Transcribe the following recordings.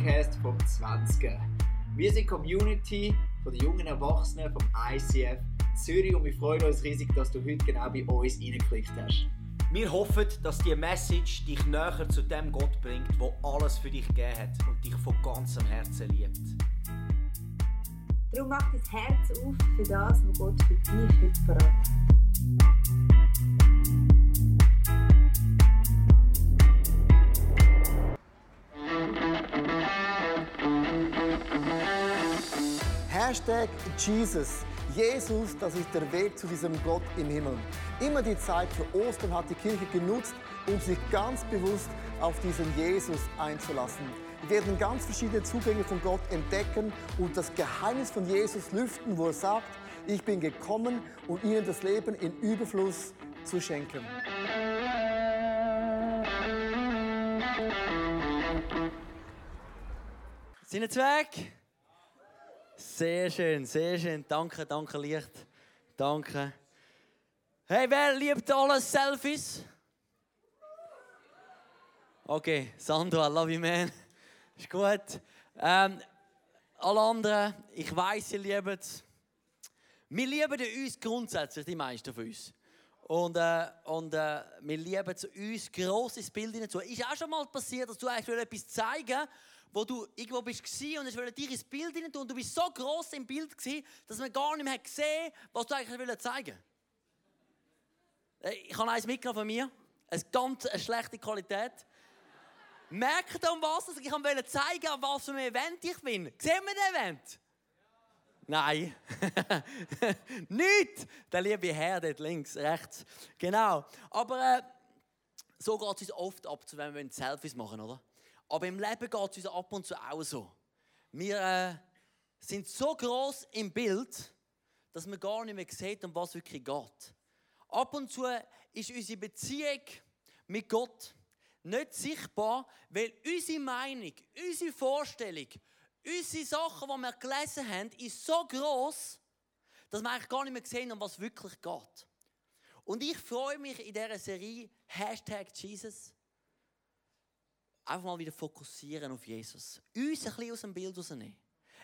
Podcast vom 20. Wir sind Community von den jungen Erwachsenen vom ICF Zürich und wir freuen uns riesig, dass du heute genau bei uns reingeklickt hast. Wir hoffen, dass die Message dich näher zu dem Gott bringt, der alles für dich gegeben hat und dich von ganzem Herzen liebt. Darum mach dein Herz auf für das, was Gott für dich heute verraten Hashtag Jesus. Jesus, das ist der Weg zu diesem Gott im Himmel. Immer die Zeit für Ostern hat die Kirche genutzt, um sich ganz bewusst auf diesen Jesus einzulassen. Wir werden ganz verschiedene Zugänge von Gott entdecken und das Geheimnis von Jesus lüften, wo er sagt, ich bin gekommen, um ihnen das Leben in Überfluss zu schenken. Sind jetzt weg? Sehr schön, sehr schön. Danke, danke, Licht. Danke. Hey, wer liebt alle Selfies? Okay, Sandro, I love you, man. Ist gut. Ähm, alle anderen, ich weiß, ihr liebt es. Wir lieben uns grundsätzlich, die meisten von uns. Und, äh, und äh, wir lieben es, uns grosses Bild hineinzu. Ist auch schon mal passiert, dass du eigentlich etwas zeigen wo du irgendwo bist und es wollte dir ins Bild hinein tun und du bist so groß im Bild gewesen, dass man gar nicht mehr gesehen was du eigentlich zeigen äh, Ich habe eins mitgenommen von mir. Eine ganz schlechte Qualität. Merkt ihr, um was ich wollte zeigen, an was für ein Event ich bin? Sehen wir das Event? Nein. Nicht! Der liebe Herr dort links, rechts. Genau. Aber äh, so geht es uns oft ab, wenn wir Selfies machen, oder? Aber im Leben geht es uns ab und zu auch so. Wir äh, sind so groß im Bild, dass man gar nicht mehr sieht, um was wirklich geht. Ab und zu ist unsere Beziehung mit Gott nicht sichtbar, weil unsere Meinung, unsere Vorstellung, unsere Sachen, die wir gelesen haben, ist so groß, dass wir eigentlich gar nicht mehr sehen, um was wirklich geht. Und ich freue mich in dieser Serie Hashtag Jesus einfach mal wieder fokussieren auf Jesus. Uns ein bisschen aus dem Bild rausnehmen.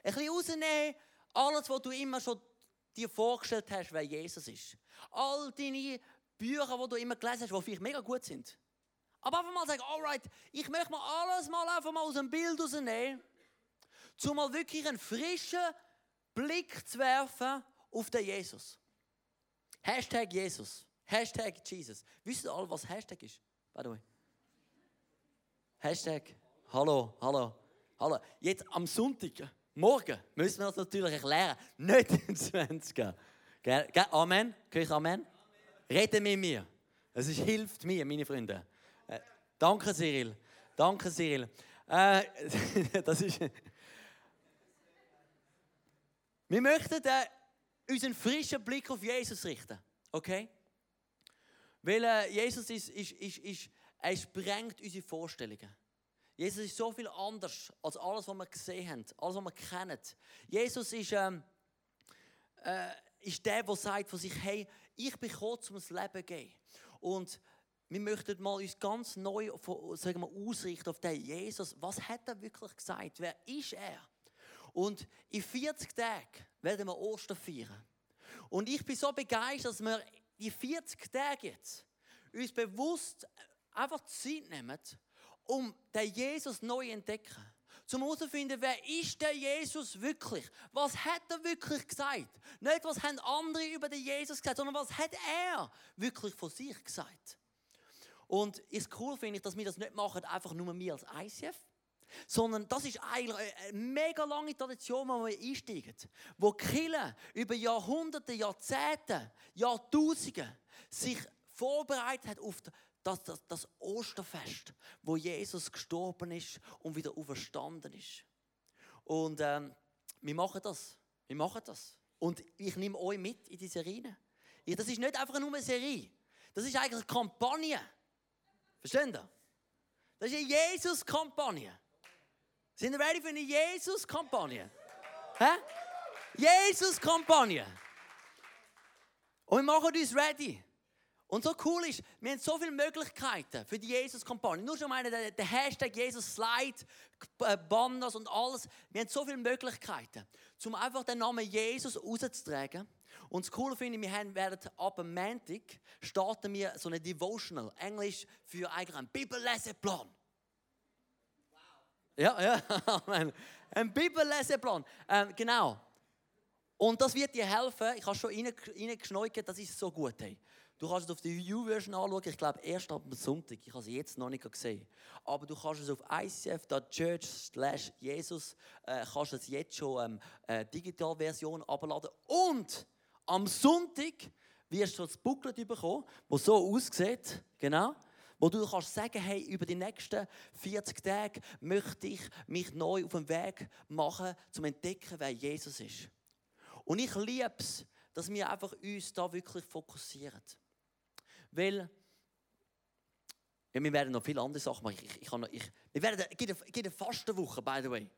Ein bisschen rausnehmen, alles, was du immer schon dir vorgestellt hast, wer Jesus ist. All deine Bücher, die du immer gelesen hast, die vielleicht mega gut sind. Aber einfach mal sagen, alright, ich möchte mal alles mal einfach mal aus dem Bild rausnehmen, um mal wirklich einen frischen Blick zu werfen auf den Jesus. Hashtag Jesus. Hashtag Jesus. Wisst ihr alle, was Hashtag ist? By the way. Hashtag Hallo, hallo, hallo. Jetzt am Sonntag, morgen, müssen wir das natürlich erklären. Nicht im 20. Gell? Amen? Kann ich Amen? Amen? Rede mit mir. Es ist, hilft mir, meine Freunde. Äh, danke, Cyril. Danke, Cyril. Äh, das ist. wir möchten äh, unseren frischen Blick auf Jesus richten. Okay? Weil äh, Jesus ist, ist, ist, ist er sprengt unsere Vorstellungen. Jesus ist so viel anders als alles, was wir gesehen haben, alles, was wir kennen. Jesus ist, ähm, äh, ist der, der sagt von sich, hey, ich bin gekommen, um das Leben zu geben. Und wir möchten mal uns ganz neu sagen wir, ausrichten auf den Jesus. Was hat er wirklich gesagt? Wer ist er? Und in 40 Tagen werden wir Ostern feiern. Und ich bin so begeistert, dass wir die 40 Tage jetzt uns bewusst einfach Zeit nehmen, um den Jesus neu zu entdecken. Zum herauszufinden, wer ist der Jesus wirklich? Was hat er wirklich gesagt? Nicht, was haben andere über den Jesus gesagt, sondern was hat er wirklich von sich gesagt? Und ist cool finde ich, dass wir das nicht machen, einfach nur wir als ICF, sondern das ist eigentlich eine mega lange Tradition, wo wir einsteigen, wo Kirche über Jahrhunderte, Jahrzehnte, Jahrtausende sich vorbereitet hat auf das, das, das Osterfest, wo Jesus gestorben ist und wieder auferstanden ist. Und ähm, wir machen das. Wir machen das. Und ich nehme euch mit in diese Serie. Das ist nicht einfach nur eine Serie. Das ist eigentlich eine Kampagne. Verstehen ihr? Das ist eine Jesus-Kampagne. Sind ihr ready für eine Jesus-Kampagne? Hä? Jesus-Kampagne. Und wir machen uns ready. Und so cool ist, wir haben so viele Möglichkeiten für die Jesus-Kampagne. Nur schon meine, der, Hashtag Jesus-Slide, äh, Banners und alles. Wir haben so viele Möglichkeiten, um einfach den Namen Jesus rauszutragen. Und das Coole finde ich, wir haben, werden ab dem Montag starten wir so eine Devotional, Englisch für eigentlich einen Bibelleseplan. Wow. Ja, ja, ein Bibelleseplan. Ähm, genau. Und das wird dir helfen. Ich habe schon reingeschneuert, das ist so gut. Hey. Du kannst es auf die U-Version anschauen, ich glaube erst ab Sonntag. Ich habe sie jetzt noch nicht gesehen. Aber du kannst es auf icf.church slash Jesus, äh, kannst es jetzt schon ähm, äh, Digitalversion abladen. Und am Sonntag wirst du das Booklet bekommen, das so aussieht, genau, wo du kannst sagen, hey, über die nächsten 40 Tage möchte ich mich neu auf den Weg machen, zum entdecken, wer Jesus ist. Und ich liebe es, dass wir einfach uns da wirklich fokussieren. Weil ja, wir werden noch viele andere Sachen machen. Ich, ich, ich, ich, wir werden, es gibt eine, Fastenwoche, by the way.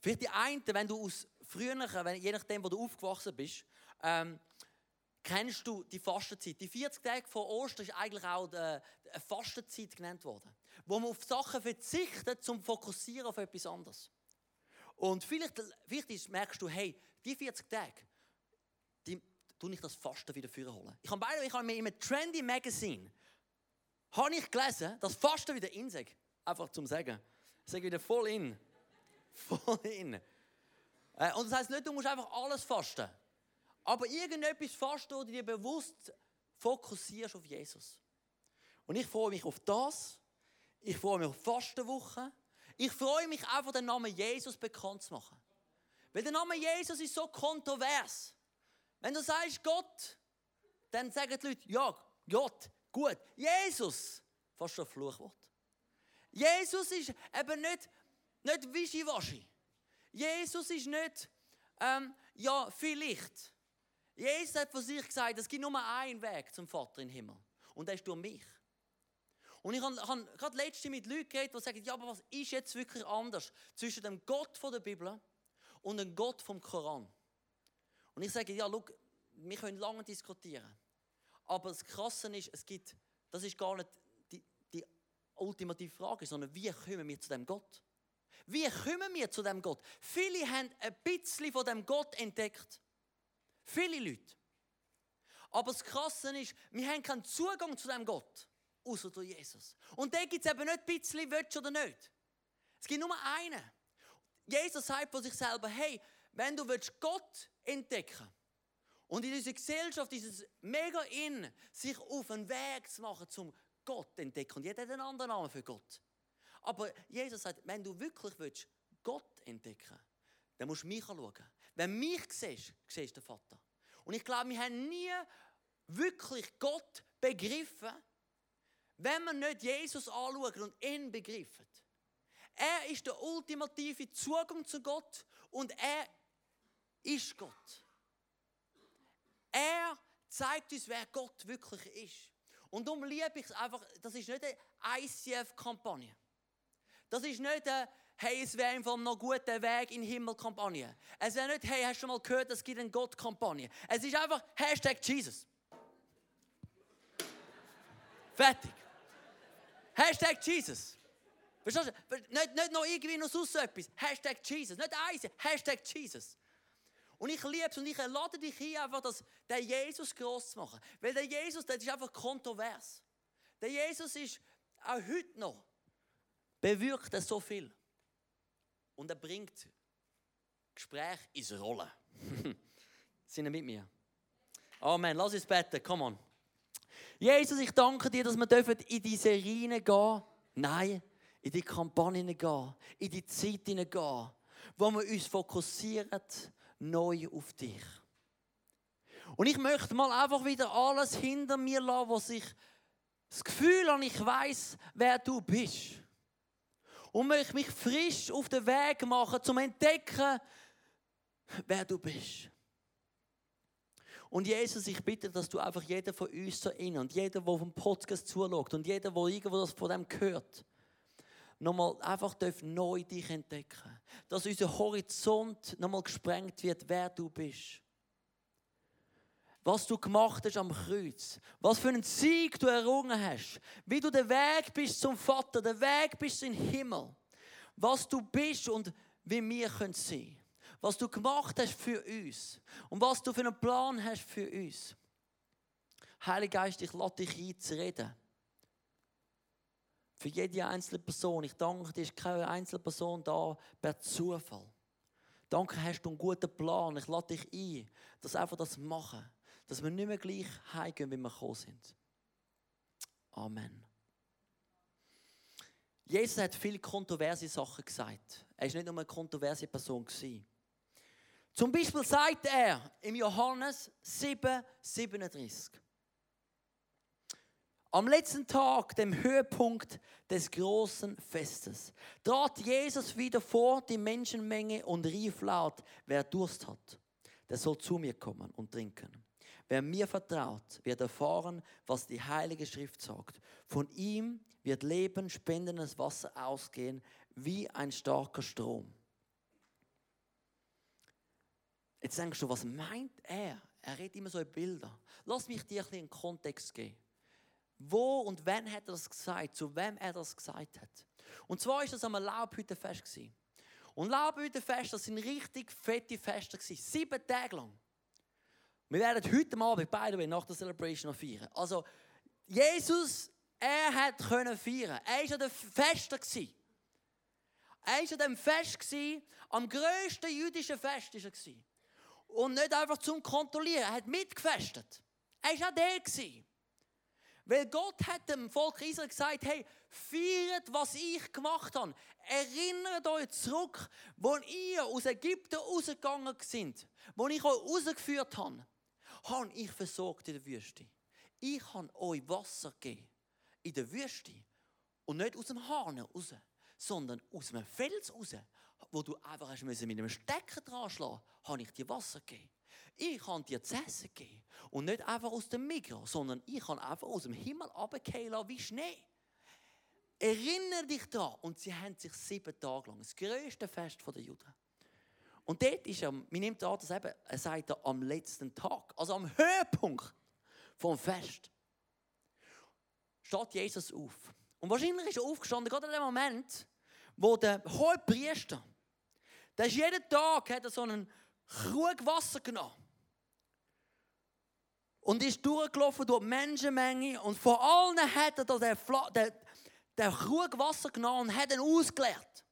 Vielleicht die eine, wenn du aus früheren, wenn, je nachdem, wo du aufgewachsen bist, ähm, kennst du die Fastenzeit. Die 40 Tage vor Ostern ist eigentlich auch eine Fastenzeit genannt worden, wo man auf Sachen verzichtet, zum Fokussieren auf etwas anderes. Und vielleicht, vielleicht merkst du, hey, die 40 Tage, tue ich das Fasten wieder holen. Ich habe beide, ich habe mir in einem Trendy Magazine habe ich gelesen, dass Fasten wieder in sich. Einfach zum Sagen. Sage wieder voll in. Voll in. Äh, und das heißt nicht, du musst einfach alles fasten. Aber irgendetwas fasten, wo du dir bewusst fokussierst auf Jesus. Und ich freue mich auf das. Ich freue mich auf Fastenwoche. Ich freue mich einfach, den Namen Jesus bekannt zu machen. Weil der Name Jesus ist so kontrovers. Wenn du sagst Gott, dann sagen die Leute, ja, Gott, gut. Jesus, fast ein Fluchwort. Jesus ist eben nicht, nicht Wischiwaschi. Jesus ist nicht, ähm, ja, vielleicht. Jesus hat von sich gesagt, es gibt nur einen Weg zum Vater im Himmel. Und der ist durch mich. Und ich habe, habe gerade letzte mit Leuten geredet, die sagen, ja, aber was ist jetzt wirklich anders zwischen dem Gott von der Bibel und dem Gott vom Koran? Und ich sage, ja, schau, wir können lange diskutieren. Aber das Krasse ist, es gibt, das ist gar nicht die, die ultimative Frage, sondern wie kommen wir zu dem Gott? Wie kommen wir zu dem Gott? Viele haben ein bisschen von dem Gott entdeckt. Viele Leute. Aber das Krasse ist, wir haben keinen Zugang zu dem Gott, außer durch Jesus. Und da gibt es eben nicht ein bisschen, willst oder nicht. Es gibt nur einen. Jesus sagt von sich selber, hey, wenn du Gott entdecken und in dieser Gesellschaft ist es mega in, sich auf einen Weg zu machen, zum Gott zu entdecken. Und jeder hat einen anderen Namen für Gott. Aber Jesus sagt, wenn du wirklich willst, Gott entdecken dann musst du mich anschauen. Wenn du mich siehst, siehst du den Vater. Und ich glaube, wir haben nie wirklich Gott begriffen, wenn wir nicht Jesus anschauen und ihn begriffen. Er ist der ultimative Zugang zu Gott und er ist Gott. Er zeigt uns, wer Gott wirklich ist. Und darum liebe ich es einfach, das ist nicht eine ICF-Kampagne. Das ist nicht eine, hey, es wäre einfach noch guter Weg in den Himmel-Kampagne. Es wäre nicht, hey, hast du schon mal gehört, es gibt eine Gott-Kampagne. Es ist einfach Hashtag Jesus. Fertig. Hashtag Jesus. Verstehst du? Nicht, nicht noch irgendwie noch sonst etwas. Hashtag Jesus. Nicht eins. Hashtag Jesus. Und ich liebe es und ich lade dich hier einfach, das, den Jesus groß zu machen. Weil der Jesus, der ist einfach kontrovers. Der Jesus ist auch heute noch, bewirkt er so viel. Und er bringt Gespräch ins Rollen. Sind ihr mit mir? Amen. Lass uns beten. Come on. Jesus, ich danke dir, dass wir in diese Serie gehen Nein, in die Kampagne gehen. In die Zeit gehen. Wo wir uns fokussieren neu auf dich. Und ich möchte mal einfach wieder alles hinter mir lassen, was ich das Gefühl habe, ich weiß, wer du bist. Und möchte mich frisch auf den Weg machen, zum Entdecken, wer du bist. Und Jesus, ich bitte, dass du einfach jeder von uns so innen und jeder, der vom Podcast zuschaut und jeder, der irgendwo das von dem hört, nochmal einfach neu dich entdecken. Dass unser Horizont nochmal gesprengt wird, wer du bist. was du gemacht hast am Kreuz, was für einen Sieg du errungen hast, wie du den Weg bist zum Vater, den Weg bist in den Himmel, was du bist und wie wir können sein, was du gemacht hast für uns und was du für einen Plan hast für uns. Heiliger Geist, ich lade dich ein zu reden. Für jede einzelne Person. Ich danke dir, ist keine einzelne Person da per Zufall. Danke, hast du einen guten Plan. Ich lade dich ein, dass einfach das machen. Dass wir nicht mehr gleich heimgehen, wie wir gekommen sind. Amen. Jesus hat viele kontroverse Sachen gesagt. Er war nicht nur eine kontroverse Person. Zum Beispiel sagt er im Johannes 7, 37. Am letzten Tag, dem Höhepunkt des großen Festes, trat Jesus wieder vor die Menschenmenge und rief laut, wer Durst hat, der soll zu mir kommen und trinken. Wer mir vertraut, wird erfahren, was die Heilige Schrift sagt. Von ihm wird Leben, spendendes Wasser ausgehen, wie ein starker Strom. Jetzt denkst du, was meint er? Er redet immer so in Bilder. Lass mich dir ein bisschen einen Kontext geben. Wo und wann hat er das gesagt? Zu wem er das gesagt hat? Und zwar ist das am Laubhüttenfest gewesen. Und Laubhüttenfest, das sind richtig fette Feste gewesen. Sieben Tage lang. Wir werden heute Abend, by the way, nach der Celebration noch feiern. Also, Jesus, er hat können feiern. Er war an den Festen gewesen. Er war an dem Fest gewesen, am grössten jüdischen Fest war er Und nicht einfach zum Kontrollieren, er hat mitgefestet. Er war auch der gewesen. Weil Gott hat dem Volk Israel gesagt, hey, feiert, was ich gemacht habe. Erinnert euch zurück, wo ihr aus Ägypten rausgegangen sind, wo ich euch rausgeführt habe. Habe ich versorgt in der Wüste. Ich habe euch Wasser gegeben in der Wüste. Und nicht aus dem Hahn raus, sondern aus einem Fels raus, wo du einfach mit einem Stecker dran schlagen habe ich dir Wasser gegeben. Ich kann dir zu essen geben. Und nicht einfach aus dem Mikro, sondern ich kann einfach aus dem Himmel runterfallen wie Schnee. Erinnere dich daran. Und sie haben sich sieben Tage lang, das größte Fest der Juden. Und dort ist er, man nimmt an, dass eben, er sagt er, am letzten Tag, also am Höhepunkt vom Fest, steht Jesus auf. Und wahrscheinlich ist er aufgestanden, gerade in dem Moment, wo der hohe Priester, der ist jeden Tag, hat er so einen Krug Wasser genommen und ist durchgelaufen durch die Menschenmenge und vor allen hat er den, den, den Krug Wasser genommen und hat ihn ausgeleert.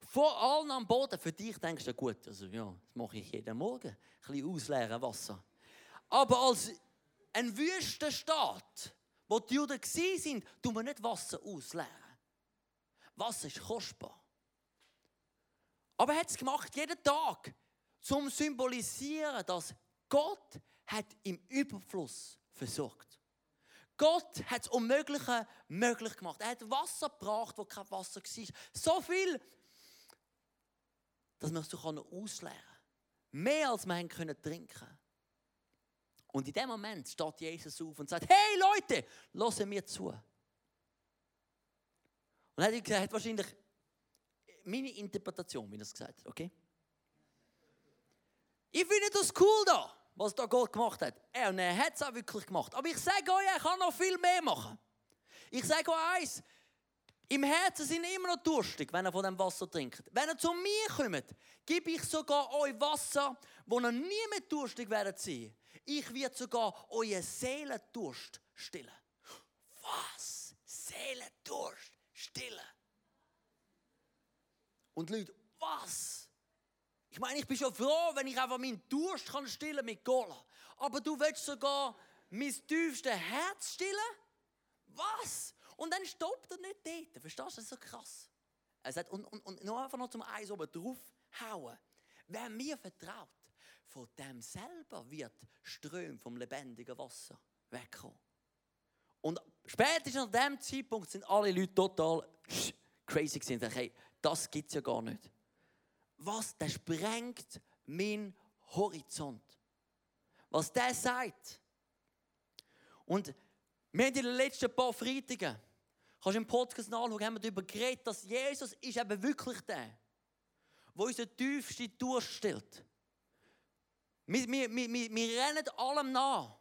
Vor allen am Boden. Für dich denkst du, gut, also ja, das mache ich jeden Morgen. Ein bisschen ausleeren Wasser. Aber als ein Wüstenstaat, wo die Juden waren, tun wir nicht Wasser ausleeren. Wasser ist kostbar. Aber er hat es gemacht, jeden Tag, zum symbolisieren, dass Gott hat im Überfluss versorgt. Gott hat das Unmögliche möglich gemacht. Er hat Wasser gebracht, wo kein Wasser war. So viel, dass man es so ausleeren kann. Mehr als man können trinken Und in dem Moment steht Jesus auf und sagt: Hey Leute, hören mir zu. Und er hat, hat wahrscheinlich meine Interpretation, wie er es gesagt hat, okay? Ich finde das cool da was da Gott gemacht hat. Er, und er hat es auch wirklich gemacht. Aber ich sage euch, er kann noch viel mehr machen. Ich sage euch eins, im Herzen sind immer noch durstig, wenn er von dem Wasser trinkt. Wenn er zu mir kommt, gebe ich sogar euch Wasser, wo ihr nie mehr durstig werdet sein. Ich werde sogar euer Seelendurst stillen. Was? Seelendurst stillen? Und Leute, was? Ich meine, ich bin schon froh, wenn ich einfach meinen Durst kann stillen mit Cola. Aber du willst sogar mein tiefstes Herz stillen? Was? Und dann stoppt er nicht dort. Verstehst du? Das ist so krass. Er sagt, und, und, und noch einfach noch zum Eis oben draufhauen. Wer mir vertraut, von dem selber wird Ström vom lebendigen Wasser wegkommen. Und spätestens an dem Zeitpunkt sind alle Leute total crazy gewesen. Hey, das gibt es ja gar nicht was, der sprengt meinen Horizont. Was der sagt. Und wir haben in den letzten paar Freitagen, kannst du im Podcast nachschauen, haben wir darüber geredet, dass Jesus ist eben wirklich der, der unseren tiefsten Durst stellt. Wir, wir, wir, wir rennen allem nach.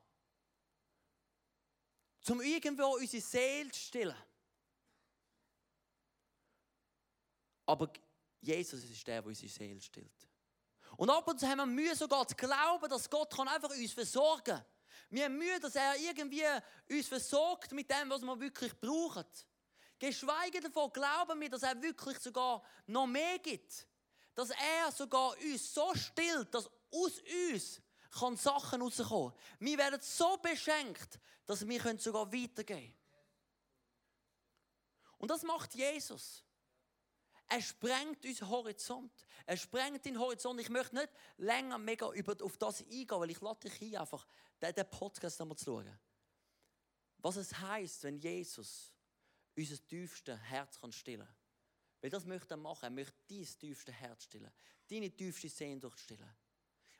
Um irgendwo unsere Seele zu stillen. Aber Jesus ist der, der unsere Seele stillt. Und ab und zu haben wir Mühe sogar zu glauben, dass Gott kann einfach uns versorgen kann. Wir haben Mühe, dass er irgendwie uns versorgt mit dem, was wir wirklich brauchen. Geschweige davon glauben wir, dass er wirklich sogar noch mehr gibt. Dass er sogar uns so stillt, dass aus uns kann Sachen rauskommen. Wir werden so beschenkt, dass wir sogar weitergehen können. Und das macht Jesus. Er sprengt unseren Horizont. Er sprengt den Horizont. Ich möchte nicht länger mega auf das eingehen, weil ich lade dich ein, einfach den, Podcast nochmal zu schauen. Was es heißt, wenn Jesus unser tiefstes Herz kann stillen kann. Weil das möchte er machen. Er möchte dein tiefste Herz stillen. Deine tiefste Sehnsucht stillen.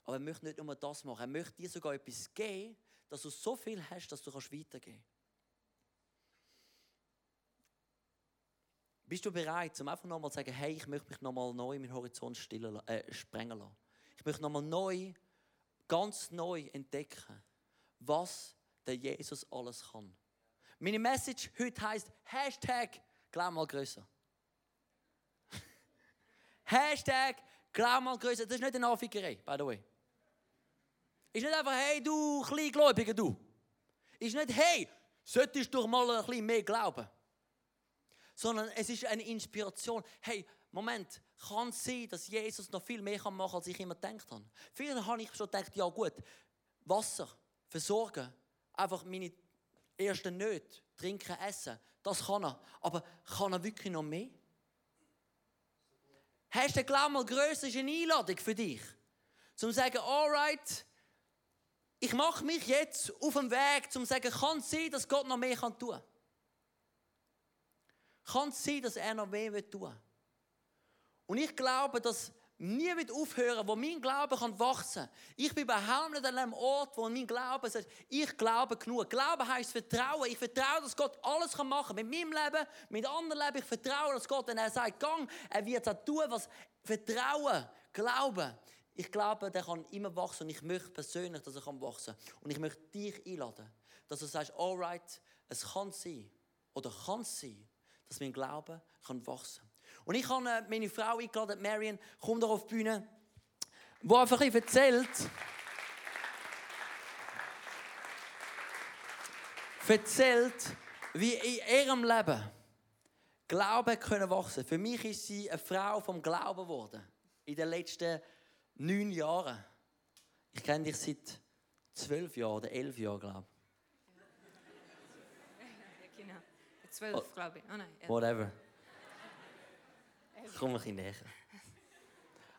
Aber er möchte nicht nur das machen. Er möchte dir sogar etwas geben, dass du so viel hast, dass du weitergehen kannst. Bist du bereit, um einfach nochmal zu sagen, hey, ich möchte mich nochmal neu meinen Horizont stillen, äh, sprengen lassen? Ich möchte nochmal neu, ganz neu entdecken, was der Jesus alles kann. Meine Message heute heißt Hashtag Glaub mal größer. Hashtag Glaub mal größer. Das ist nicht eine Anfickerei, by the way. Ist nicht einfach, hey, du Kleingläubiger, du. Ist nicht, hey, solltest du doch mal ein bisschen mehr glauben sondern es ist eine Inspiration. Hey, Moment, kann es sein, dass Jesus noch viel mehr machen kann, als ich immer gedacht habe? Früher habe ich schon gedacht, ja gut, Wasser, versorgen, einfach meine ersten Nöte, trinken, essen, das kann er. Aber kann er wirklich noch mehr? Hast du den Glauben mal grösser, ist eine Einladung für dich. Zum zu sagen, alright, ich mache mich jetzt auf den Weg, zum zu sagen, kann es sein, dass Gott noch mehr tun kann? Kann es sein, dass er noch mehr tun. Und ich glaube, dass nie wird aufhören, wo mein Glaube kann wachsen. Ich bin überhaupt nicht an einem Ort, wo mein Glaube sagt, ich glaube genug. Glaube heißt Vertrauen. Ich vertraue, dass Gott alles kann machen. Mit meinem Leben, mit anderen Leben. Ich vertraue, dass Gott, wenn er sagt, gang, er wird es tun, was Vertrauen, Glauben. Ich glaube, der kann immer wachsen und ich möchte persönlich, dass er kann wachsen. Und ich möchte dich einladen, dass du sagst, alright, es kann sein oder kann sein, dass mein Glaube kann wachsen kann. Und ich habe äh, meine Frau eingeladen, Marion, komm doch auf die Bühne, die einfach ein erzählt, erzählt, wie in ihrem Leben Glaube können wachsen. Für mich ist sie eine Frau vom Glauben geworden. In den letzten neun Jahren. Ich kenne dich seit zwölf Jahren oder elf Jahren, glaube ich. Zwölf, oh, glaube ich. Oh nein. Ja. Whatever. Komm ein bisschen näher.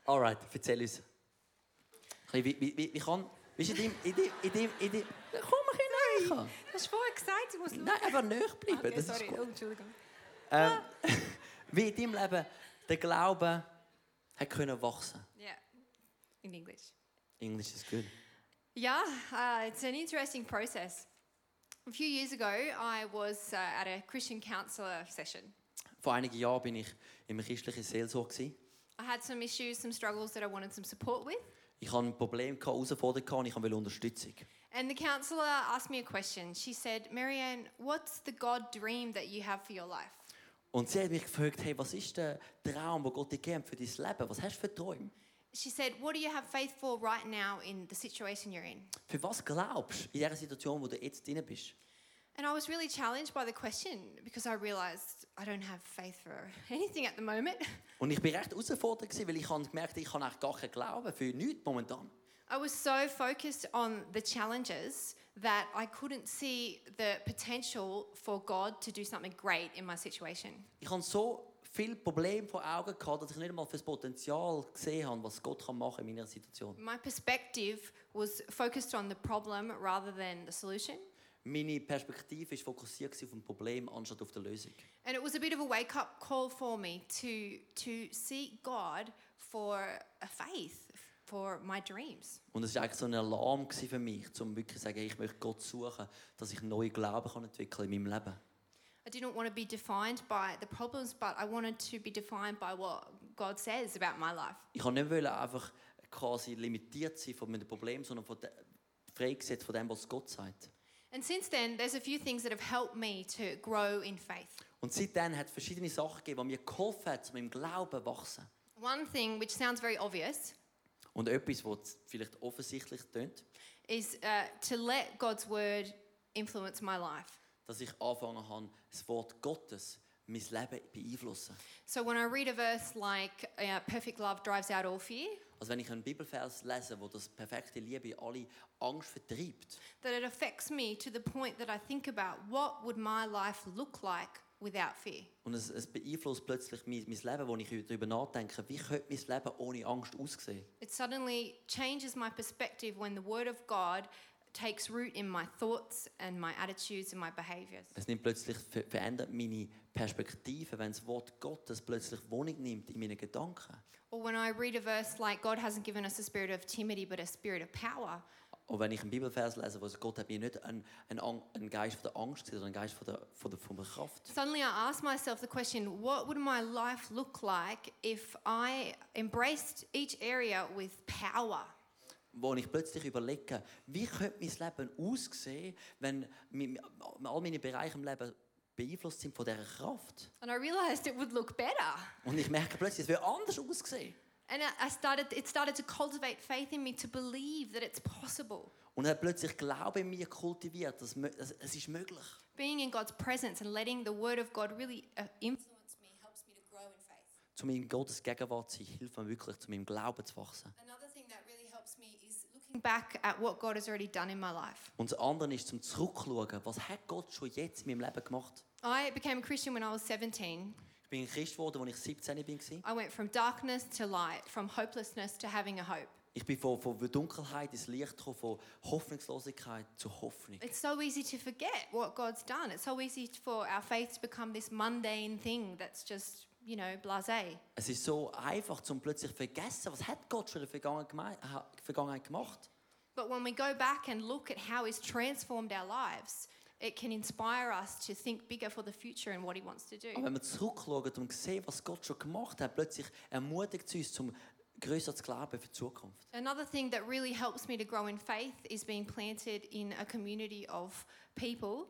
Alright, erzähl uns. Wie, wie, wie, wie kann... Wie in dem... In dem, in dem, in dem komm ein bisschen näher. Du hast vorher gesagt, ich muss schauen. Nein, einfach näher bleiben. Okay, das sorry. Oh, Entschuldigung. Ähm, wie in deinem Leben der Glaube hat können wachsen. Yeah, in English. English is good. Yeah, uh, it's an interesting process. A few years ago, I was uh, at a Christian counselor session. Vor einigen Jahren bin ich im christlichen Seelsorge. I had some issues, some struggles that I wanted some support with. Ich hatte ein Problem, Herausforderungen und ich wollte Unterstützung. And the counselor asked me a question. She said, Marianne, what's the God dream that you have for your life? Und sie hat mich gefragt, hey, was ist der Traum, den Gott dir gibt für dein Leben? Was hast du für Träume? She said, what do you have faith for right now in the situation you're in? Für was glaubst in der Situation, wo du jetzt drin bist? And I was really challenged by the question because I realized I don't have faith for anything at the moment. Und ich bin recht herausgefordert weil ich habe gemerkt, ich habe eigentlich gar keinen Glauben für nichts momentan. I was so focused on the challenges that I couldn't see the potential for God to do something great in my situation. Ich habe so viele Probleme vor Augen gehabt, dass ich nicht einmal für das Potenzial gesehen habe, was Gott kann machen in meiner Situation. My perspective was focused on the problem rather than the solution. Meine Perspektive ist fokussiert auf ein Problem anstatt auf die Lösung. And it was a bit of a wake up call for me to to seek God for a faith for my dreams. Und es war eigentlich so ein Alarm für mich, um wirklich zu sagen, ich möchte Gott suchen, dass ich neue Glauben kann entwickeln in meinem Leben. I didn't want to be defined by the problems, but I wanted to be defined by what God says about my life. Ich wollte nicht einfach quasi limitiert sind von einem Problem, sondern von de, freigesetzt von dem, was Gott sagt. And since then, there's a few things that have helped me to grow in faith. Und seitdem hat es verschiedene Sachen gegeben, die mir geholfen haben, zu meinem Glauben zu wachsen. One thing, which sounds very obvious, Und etwas, was vielleicht offensichtlich tönt, is uh, to let God's word influence my life. Dass ich angefangen habe, das Wort Gottes mein Leben beeinflussen. So when I read a verse like uh, "Perfect love drives out all fear," Also wenn ich einen Bibelvers lese, wo das perfekte Liebe alle Angst vertreibt, that it affects me to the point that I think about what would my life look like without fear. und es, es beeinflusst plötzlich mein, mein Leben, wo ich darüber nachdenke, wie könnte mein Leben ohne Angst aussehen? It suddenly changes my perspective when the word of God takes root in my thoughts and my attitudes and my behaviors. Es nimmt plötzlich, verändert meine Perspektive, wenn das Wort Gottes plötzlich Wohnung nimmt in meinen Gedanken. Or when I read a verse like God hasn't given us a spirit of timidity but a spirit of power, Und wenn ich einen Bibelvers lese, wo Gott hat mir nicht einen, einen, einen Geist von der Angst sondern einen Geist von der, von der, von der Kraft. suddenly I ask myself the question what would my life look like if I embraced each area with power? Wo ich plötzlich überlege, wie könnte mein Leben aussehen, wenn all meine Bereiche im Leben beeinflusst sind von dieser Kraft. And I realized it would look better. Und ich merke plötzlich, es wird anders aussehen. And I started, it started to cultivate faith in me to believe that it's possible. Und er hat plötzlich Glaube in mir kultiviert, dass es ist möglich. Being in God's presence and letting the word of God really uh, influence me helps me to grow in faith. Zu meinem Gottes Gegenwart zu sein, hilft mir wirklich, zu meinem Glauben zu wachsen. Another back at what God has already done in my life. Und das andere ist zum Zurückschauen, was hat Gott schon jetzt in meinem Leben gemacht? I became a Christian when I was 17. Ich bin Christ geworden, als ich 17 war. I went from darkness to light, from hopelessness to having a hope. Ich bin von, von Dunkelheit ins Licht gekommen, von Hoffnungslosigkeit zu Hoffnung. It's so easy to forget what God's done. It's so easy for our faith to become this mundane thing that's just, you know, blase. Es ist so einfach, zum plötzlich vergessen, was hat Gott schon in der Vergangenheit geme- ha- Vergangenheit gemacht. But when we go back and look at how He's transformed our lives, it can inspire us to think bigger for the future and what He wants to do. Aber wenn wir zurückschauen und sehen, was Gott schon gemacht hat, plötzlich ermutigt es uns, zum grösser zu glauben für die Zukunft. Another thing that really helps me to grow in faith is being planted in a community of people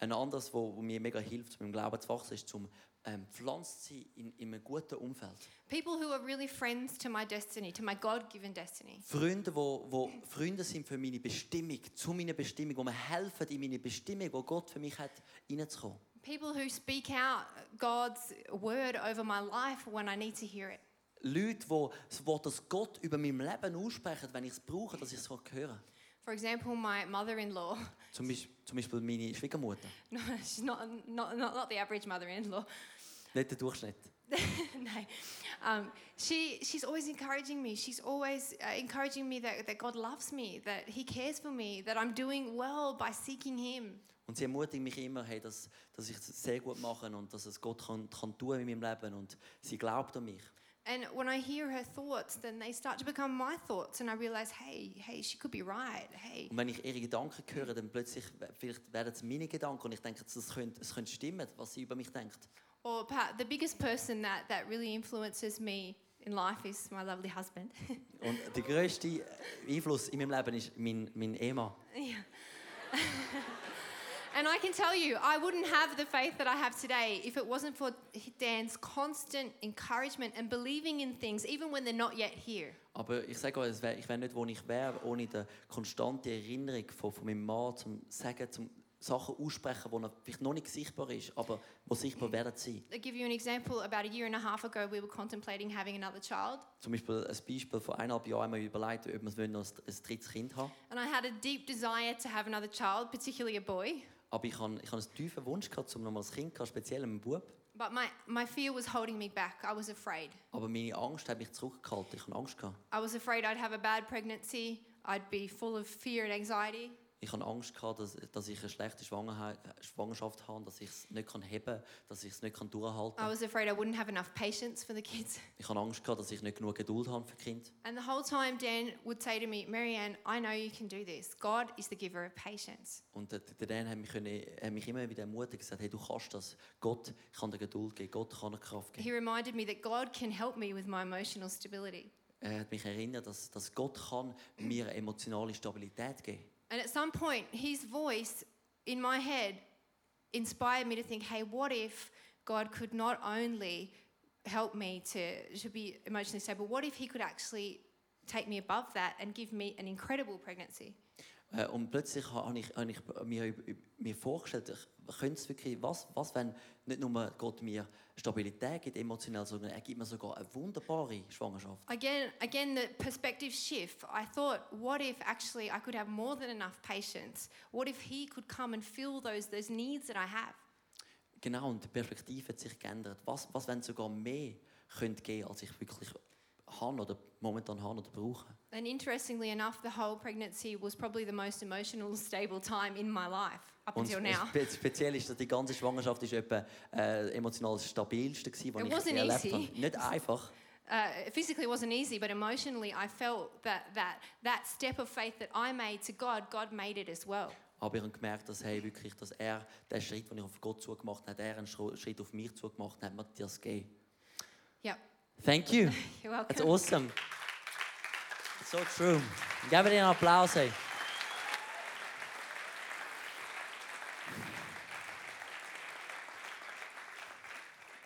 Ein anderes, wo, wo mir mega hilft, um im Glauben zu wachsen, ist zum ähm, pflanzt sein in, in einem guten Umfeld. People who are really friends to my destiny, to my God given destiny. Freunde, wo, wo Freunde sind für meine Bestimmung, zu meiner Bestimmung, wo mir helfen in meine Bestimmung, wo Gott für mich hat, reinzukommen. People who speak out God's word over my life when I need to hear it. Leute, die das Wort das Gott über mein Leben aussprechen, wenn ich es brauche, dass ich es höre. For example, my mother in law, Zum Beispiel, zum Beispiel meine Schwiegermutter, no, she's not, not, not, not the average mother in law. Nicht der Durchschnitt. no. Um, she, she's always encouraging me. She's always uh, encouraging me that, that God loves me, that He cares for me, that I'm doing well by seeking Him. Und sie ermutigt mich immer, hey, dass, dass ich es sehr gut mache und dass es Gott kann, kann tun in meinem Leben. Und sie glaubt an mich. And when I hear her thoughts, then they start to become my thoughts, and I realize, hey, hey, she could be right. Hey. Und wenn ich ihre Gedanken höre, dann plötzlich vielleicht werden es meine Gedanken und ich denke, es könnte, es könnte stimmen, was sie über mich denkt. Or the biggest person that, that really influences me in life is my lovely husband. Und der grösste Einfluss in meinem Leben ist mein, mein Ehemann. and I can tell you, I wouldn't have the faith that I have today if it wasn't for Dan's constant encouragement and believing in things, even when they're not yet here. Aber ich sage euch, ich wäre nicht, wo ich wäre, ohne die konstante Erinnerung von, von meinem Mann zum Sagen, zum Sachen aussprechen, die vielleicht noch nicht sichtbar ist, aber die sichtbar werden sein. I'll give you an example. About a year and a half ago, we were contemplating having another child, Zum Beispiel ein Beispiel vor eineinhalb Jahren haben wir überlegt, ob wir noch ein, drittes Kind haben and I had a deep desire to have another child, particularly a boy. Aber ich habe ich einen tiefen Wunsch gehabt, um noch mal ein Kind zu haben, speziell einen Bub. But my, my fear was holding me back. I was afraid. Aber meine Angst hat mich zurückgehalten. Ich habe Angst gehabt. I was afraid I'd have a bad pregnancy. I'd be full of fear and anxiety. Ich habe Angst gehabt, dass, dass ich eine schlechte Schwangerschaft habe, dass ich es nicht kann heben, dass ich es nicht kann durchhalten I kann. was afraid I wouldn't have enough patience for the kids. Ich habe Angst gehabt, dass ich nicht genug Geduld habe für die Kinder. And the whole time, Dan would say to me, Marianne, I know you can do this. God is the giver of patience. Und der, der Dan hat mich, können, hat mich immer wieder ermutigt und gesagt, hey, du kannst das. Gott kann dir Geduld geben, Gott kann dir Kraft He geben. reminded me that God can help me with my emotional stability. er hat mich erinnert, dass, dass Gott kann mir emotionale Stabilität geben And at some point, his voice in my head inspired me to think, hey, what if God could not only help me to, to be emotionally stable, what if he could actually take me above that and give me an incredible pregnancy? Äh, Und plötzlich habe ich, habe ich mir, mir vorgestellt, könnte es wirklich, was, was, wenn nicht nur Gott mir Stabilität gibt, emotional, sondern er gibt mir sogar eine wunderbare Schwangerschaft. Again, again, the perspective shift. I thought, what if actually I could have more than enough patience? What if He could come and fill those, those needs that I have? Genau, und die Perspektive hat sich geändert. Was, was wenn sogar mehr könnte geben, als ich wirklich habe oder momentan habe oder brauche? And interestingly enough, the whole pregnancy was probably the most emotional, stable time in my life up Und until now. spe speziell ist, dass die ganze Schwangerschaft ist etwa äh, emotional das stabilste gewesen, was ich erlebt easy. habe. Nicht einfach. Uh, physically, it wasn't easy, but emotionally, I felt that, that that step of faith that I made to God, God made it as well. Aber ich habe gemerkt, dass, hey, wirklich, dass er den Schritt, den ich auf Gott zugemacht habe, er einen Schritt auf mich zugemacht hat, mir das gegeben. Yep. Thank you. You're welcome. That's awesome. It's so true. Wir dir einen Applaus. Hey.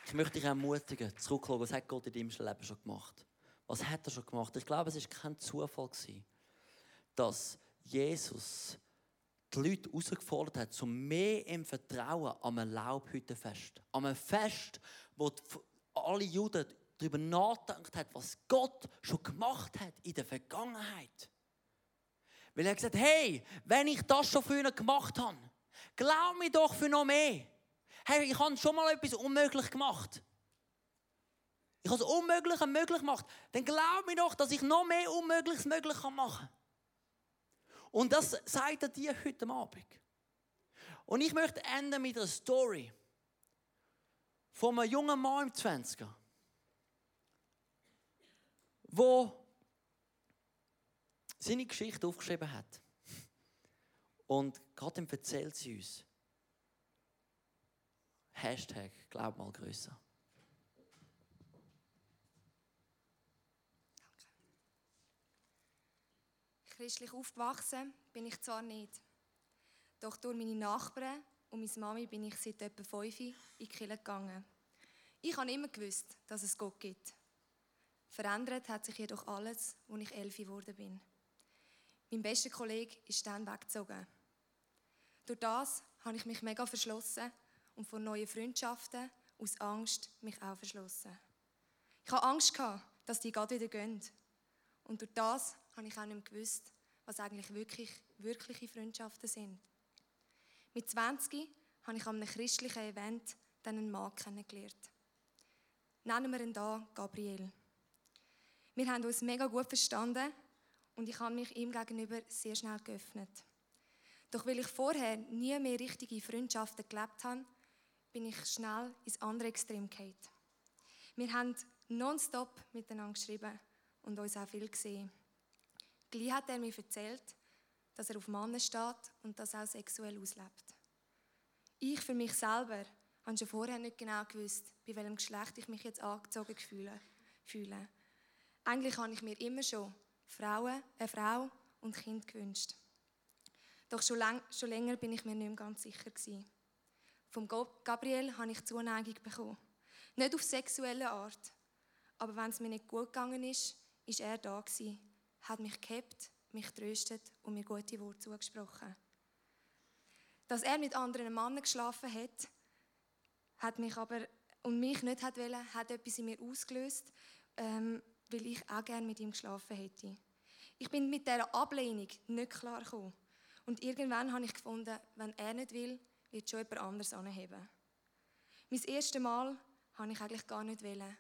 Ich möchte dich ermutigen, zurückschauen, was hat Gott in deinem Leben schon gemacht? Was hat er schon gemacht? Ich glaube, es war kein Zufall, dass Jesus die Leute herausgefordert hat, zu mehr im Vertrauen an einem Laubhüttenfest. An einem Fest, wo alle Juden darüber nachgedacht haben, was Gott schon gemacht hat in der Vergangenheit. Weil er hat gesagt hey, wenn ich das schon ihn gemacht habe, glaub mir doch für noch mehr. Hey, ich habe schon mal etwas unmöglich gemacht. Ich habe das Unmögliche möglich gemacht. Dann glaub mir doch, dass ich noch mehr Unmögliches möglich machen kann. Und das sagt er dir heute Abend. Und ich möchte enden mit einer Story von einem jungen Mann im 20er, wo seine Geschichte aufgeschrieben hat. Und ihm erzählt sie uns. Hashtag glaub mal größer. Christlich aufgewachsen bin ich zwar nicht, doch durch meine Nachbarn und meine Mami bin ich seit etwa fünf in die Kirche gegangen. Ich habe immer gewusst, dass es Gott gibt. Verändert hat sich jedoch alles, als ich elf geworden bin. Mein bester Kollege ist dann weggezogen. Durch das habe ich mich mega verschlossen und vor neuen Freundschaften aus Angst mich auch verschlossen. Ich hatte Angst, dass die gerade wieder gehen. Und durch das habe ich auch nicht mehr gewusst, was eigentlich wirklich, wirkliche Freundschaften sind. Mit 20 habe ich an einem christlichen Event einen Mann kennengelernt. Nennen wir ihn da Gabriel. Wir haben uns mega gut verstanden und ich habe mich ihm gegenüber sehr schnell geöffnet. Doch weil ich vorher nie mehr richtige Freundschaften gelebt habe, bin ich schnell ins andere Extrem gefallen. Wir haben nonstop miteinander geschrieben und uns auch viel gesehen. Gleich hat er mir erzählt, dass er auf Männer steht und das auch sexuell auslebt. Ich für mich selber habe schon vorher nicht genau gewusst, bei welchem Geschlecht ich mich jetzt angezogen fühle. Eigentlich habe ich mir immer schon Frauen, eine Frau und Kind gewünscht. Doch schon, lang, schon länger bin ich mir nicht mehr ganz sicher gewesen. Vom Gab- Gabriel habe ich Zuneigung bekommen. Nicht auf sexuelle Art, aber wenn es mir nicht gut gegangen ist, ist er da gewesen, hat mich gehabt, mich tröstet und mir gute Worte zugesprochen. Dass er mit anderen Männern geschlafen hat, hat mich aber und mich nicht hat wollen, hat etwas in mir ausgelöst, ähm, weil ich auch gerne mit ihm geschlafen hätte. Ich bin mit dieser Ablehnung nicht klar gekommen. Und irgendwann habe ich gefunden, wenn er nicht will, wird schon jemand anderes anheben. Mein erstes Mal habe ich eigentlich gar nicht wollen.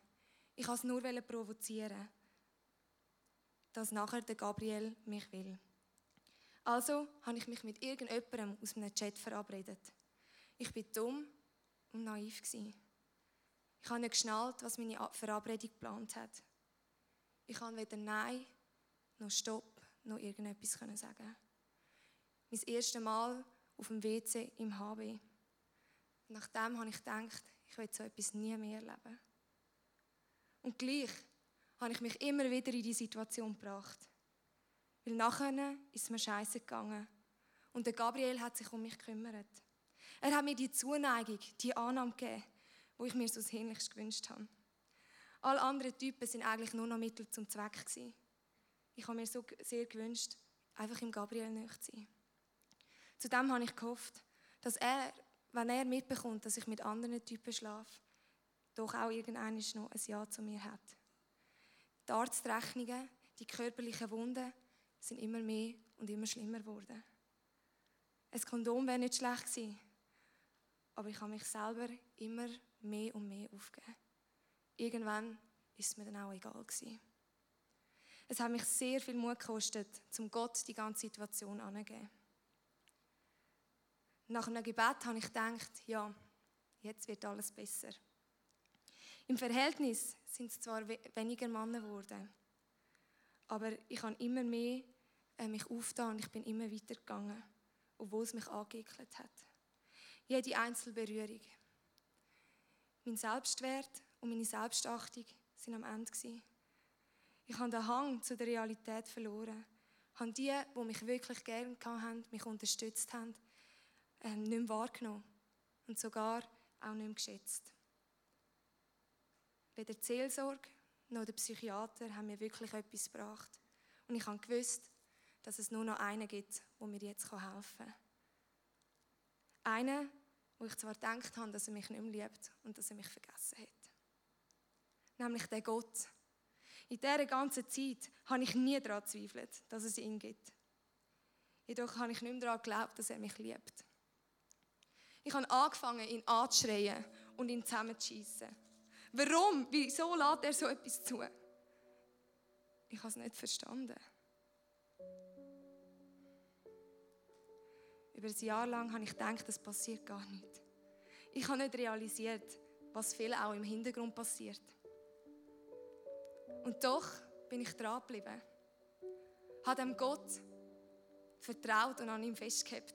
Ich wollte es nur provozieren, dass nachher der Gabriel mich will. Also habe ich mich mit irgendjemandem aus einem Chat verabredet. Ich war dumm und naiv. Ich habe nicht geschnallt, was meine Verabredung geplant hat. Ich kann weder Nein noch Stopp noch irgendetwas können sagen. Mein erstes Mal auf dem WC im HB. Nachdem habe ich gedacht, ich will so etwas nie mehr erleben. Und gleich habe ich mich immer wieder in die Situation gebracht. Weil nachher ist mir scheiße gegangen. Und der Gabriel hat sich um mich gekümmert. Er hat mir die Zuneigung, die Annahme gegeben, wo ich mir so sehnlichst gewünscht habe. Alle anderen Typen sind eigentlich nur noch Mittel zum Zweck gewesen. Ich habe mir so sehr gewünscht, einfach im Gabriel nicht zu sein. Zudem habe ich gehofft, dass er, wenn er mitbekommt, dass ich mit anderen Typen schlafe, doch auch irgendwann noch ein Ja zu mir hat. Die Arztrechnungen, die körperlichen Wunden sind immer mehr und immer schlimmer geworden. Ein Kondom wäre nicht schlecht gewesen, aber ich habe mich selber immer mehr und mehr aufgegeben. Irgendwann ist es mir dann auch egal gewesen. Es hat mich sehr viel Mut gekostet, zum Gott die ganze Situation anzugeben. Nach einem Gebet habe ich gedacht, ja, jetzt wird alles besser. Im Verhältnis sind es zwar weniger Männer geworden, aber ich habe immer mehr äh, mich aufgetan und ich bin immer weitergegangen, obwohl es mich angeekelt hat. Jede Einzelberührung. Mein Selbstwert und meine Selbstachtung sind am Ende. Ich habe den Hang zu der Realität verloren. Ich habe die, die mich wirklich gerne haben, mich unterstützt haben, ähm, nicht mehr wahrgenommen und sogar auch nicht mehr geschätzt. Weder die Seelsorge noch der Psychiater haben mir wirklich etwas gebracht. Und ich habe gewusst, dass es nur noch einen gibt, der mir jetzt helfen kann. Einen, wo ich zwar gedacht habe, dass er mich nicht mehr liebt und dass er mich vergessen hat. Nämlich der Gott. In dieser ganzen Zeit habe ich nie daran gezweifelt, dass es ihn gibt. Jedoch habe ich nicht mehr daran geglaubt, dass er mich liebt. Ich habe angefangen, ihn anzuschreien und ihn zusammenzuschießen. Warum? Wieso lässt er so etwas zu? Ich habe es nicht verstanden. Über ein Jahr lang habe ich gedacht, das passiert gar nicht. Ich habe nicht realisiert, was viel auch im Hintergrund passiert. Und doch bin ich dran geblieben. Habe dem Gott vertraut und an ihm festgehabt.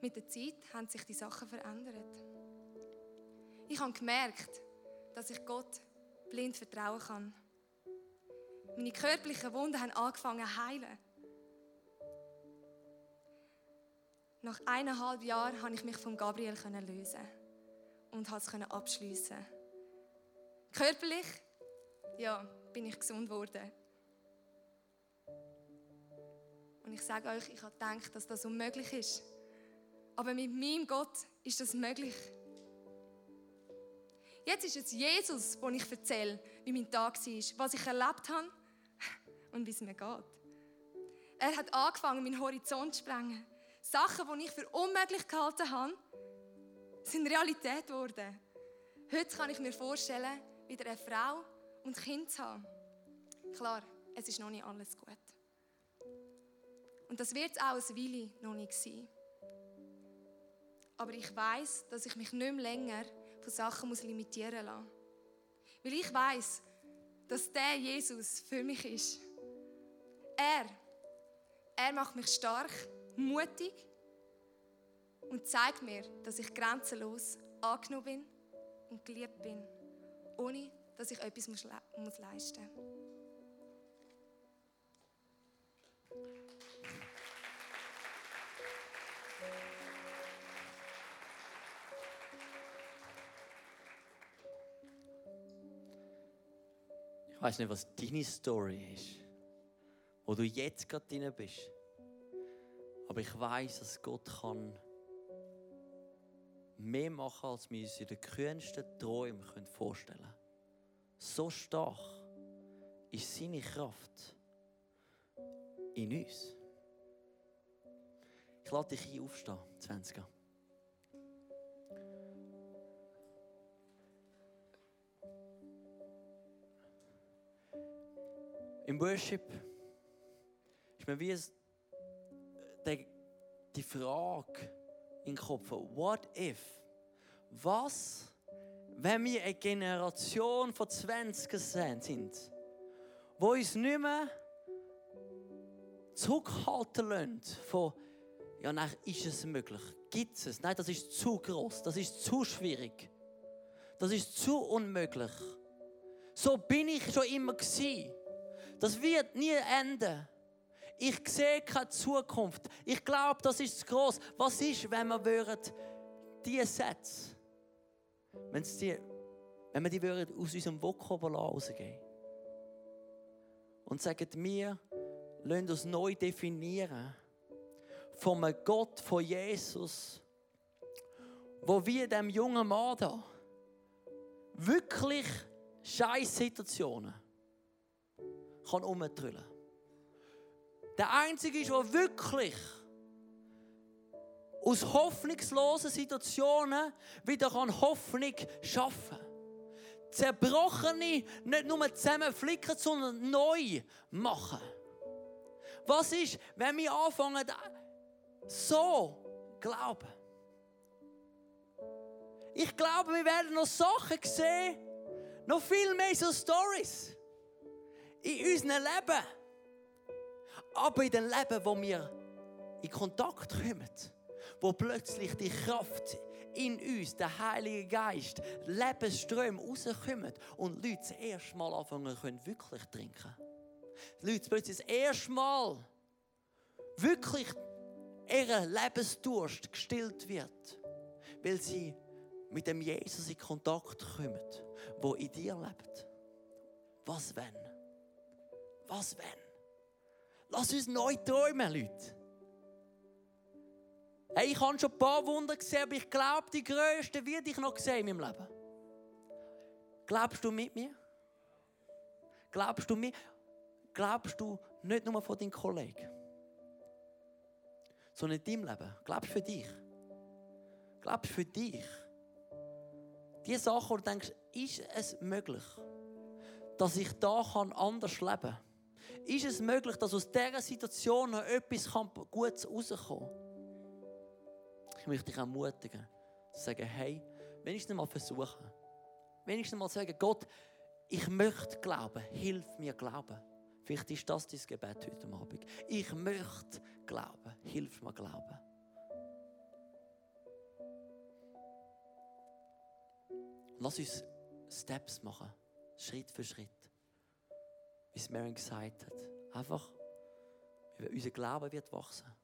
Mit der Zeit haben sich die Sachen verändert. Ich habe gemerkt, dass ich Gott blind vertrauen kann. Meine körperlichen Wunden haben angefangen zu heilen. Nach eineinhalb Jahren konnte ich mich von Gabriel lösen und es abschließen. Körperlich, ja, bin ich gesund geworden. Und ich sage euch, ich habe gedacht, dass das unmöglich ist. Aber mit meinem Gott ist das möglich. Jetzt ist es Jesus, wo ich erzähle, wie mein Tag war, was ich erlebt habe und wie es mir geht. Er hat angefangen, meinen Horizont zu sprengen. Sachen, die ich für unmöglich gehalten habe, sind Realität geworden. Heute kann ich mir vorstellen, wieder eine Frau und Kind zu haben. Klar, es ist noch nicht alles gut. Und das wird auch ein Weile noch nicht sein. Aber ich weiß, dass ich mich nicht mehr länger von Sachen muss limitieren lassen. Weil ich weiß, dass der Jesus für mich ist. Er, er macht mich stark, mutig und zeigt mir, dass ich grenzenlos angenommen bin und geliebt bin, ohne dass ich etwas muss, muss leisten muss. Ich weiß nicht, was deine Story ist, wo du jetzt gerade drin bist. Aber ich weiß, dass Gott kann mehr machen, als wir uns in den kühnsten Träumen vorstellen können. So stark ist seine Kraft in uns. Ich lade dich ein, aufstehen, 20. Im Worship ist mir wie die, Frage den Kopf, what if? Was, wenn wir eine Generation von 20 sind, wo uns nicht mehr zurückhalten lassen von, ja, nein, ist es möglich? Gibt es? Nein, das ist zu groß, das ist zu schwierig, das ist zu unmöglich. So bin ich schon immer gewesen. Das wird nie enden. Ich sehe keine Zukunft. Ich glaube, das ist zu groß. Was ist, wenn wir diese Sätze, wenn, die, wenn wir die würden aus unserem Vokabular rausgehen und sagen, wir lassen uns neu definieren vom Gott von Jesus, wo wir dem jungen Mann da wirklich scheiß Situationen kann umtrüllen. Der einzige ist, der wirklich aus hoffnungslosen Situationen wieder Hoffnung schaffen kann. Zerbrochene nicht nur zusammenflicken, sondern neu machen. Was ist, wenn wir anfangen, so glauben? Ich glaube, wir werden noch Sachen sehen, noch viel mehr so Stories in unserem Leben. Aber in dem Leben, wo wir in Kontakt kommen, wo plötzlich die Kraft in uns, der Heilige Geist, Lebensströme rauskommen und Leute das erste Mal anfangen können, wirklich trinken. Die Leute plötzlich das erste Mal wirklich ihr Lebensdurst gestillt wird, weil sie mit dem Jesus in Kontakt kommen, wo in dir lebt. Was wenn? Was wenn? Lass uns neu träumen, Leute. Hey, ich habe schon ein paar Wunder gesehen, aber ich glaube, die größte werde ich noch sehen in meinem Leben. Glaubst du mit mir? Glaubst du mir? Glaubst du nicht nur von deinen Kollegen, sondern in deinem Leben? Glaubst du für dich? Glaubst du für dich? Die Sachen, wo du denkst, ist es möglich, dass ich da anders leben kann? Ist es möglich, dass aus dieser Situation noch etwas Gutes rauskommen kann? Ich möchte dich ermutigen, zu sagen, hey, wenigstens mal versuchen. Wenigstens mal sagen, Gott, ich möchte glauben, hilf mir glauben. Vielleicht ist das dein Gebet heute Abend. Ich möchte glauben, hilf mir glauben. Lass uns Steps machen, Schritt für Schritt. Wie es Mary gesagt hat. Einfach, unser Glaube wird wachsen.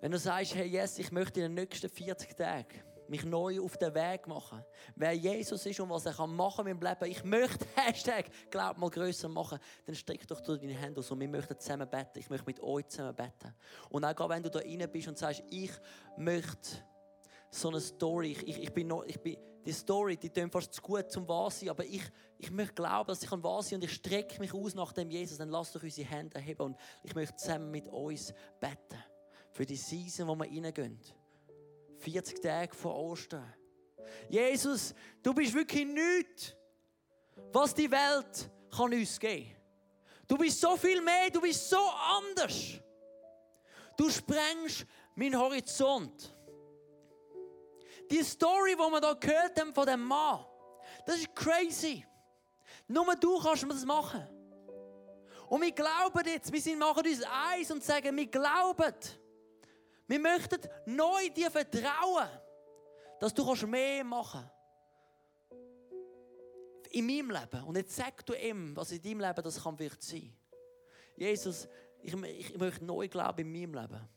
Wenn du sagst, hey, yes, ich möchte in den nächsten 40 Tagen mich neu auf den Weg machen. Wer Jesus ist und was er kann machen in meinem Leben. Ich möchte, Hashtag, glaub mal grösser machen. Dann streck doch deine Hände aus und wir möchten zusammen beten. Ich möchte mit euch zusammen beten. Und auch wenn du da rein bist und sagst, ich möchte so eine Story, ich, ich, bin noch, ich bin, die Story, die tut fast zu gut zum wahr aber ich, ich möchte glauben, dass ich kann wahr sein und ich strecke mich aus nach dem Jesus. Dann lasst doch unsere Hände heben und ich möchte zusammen mit uns beten für die Season, wo wir reingehen. 40 Tage vor Ostern. Jesus, du bist wirklich nichts, was die Welt kann uns geben Du bist so viel mehr, du bist so anders. Du sprengst meinen Horizont. Die Story, die wir hier gehört haben von dem Mann, das ist crazy. Nur du kannst mir das machen. Und wir glauben jetzt, wir sind, machen uns eins und sagen, wir glauben, wir möchten neu dir vertrauen, dass du mehr machen kannst. In meinem Leben. Und jetzt sag du ihm, was in deinem Leben das kann wird sein. Jesus, ich, ich möchte neu glauben in meinem Leben.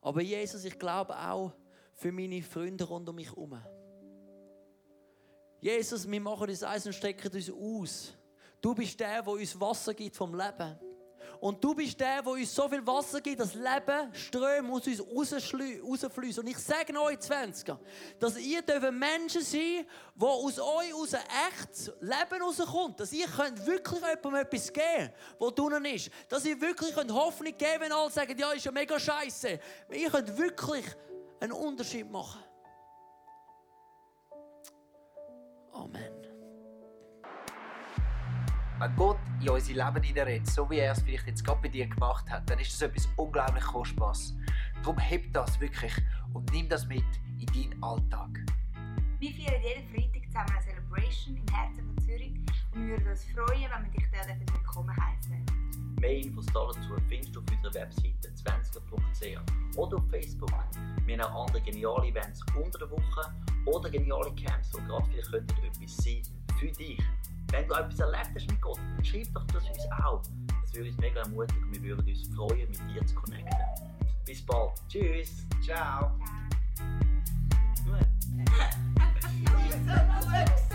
Aber Jesus, ich glaube auch für meine Freunde rund um mich herum. Jesus, wir machen uns eins und strecken uns aus. Du bist der, der uns Wasser gibt vom Leben. Und du bist der, der uns so viel Wasser gibt, dass Leben, Ströme aus uns rausfließen. Und ich sage euch 20 dass ihr Menschen sein die aus euch aus echtes Leben rauskommt. Dass ihr könnt wirklich jemandem etwas geben wo drinnen ist. Dass ihr wirklich Hoffnung geben könnt, wenn alle sagen, ja, ist ja mega scheiße. Ihr könnt wirklich einen Unterschied machen. Amen wenn Gott in unser Leben hineinredet, so wie er es vielleicht jetzt gerade bei dir gemacht hat, dann ist das etwas unglaublich Kostbares. Darum heb das wirklich und nimm das mit in deinen Alltag. Wir feiern jeden Freitag zusammen eine Celebration im Herzen von Zürich würden uns freuen, wenn wir dich dort dann willkommen heißen. Mehr Infos dazu findest du auf unserer Webseite zwanziger.ch oder auf Facebook. Wir haben auch andere geniale Events unter der Woche oder geniale Camps, wo gerade viele könnten etwas sein für dich. Wenn du etwas erlebt hast mit Gott, dann schreib doch das uns auch. Das würde uns mega ermutigen und wir würden uns freuen, mit dir zu connecten. Bis bald. Tschüss. Ciao. Ciao.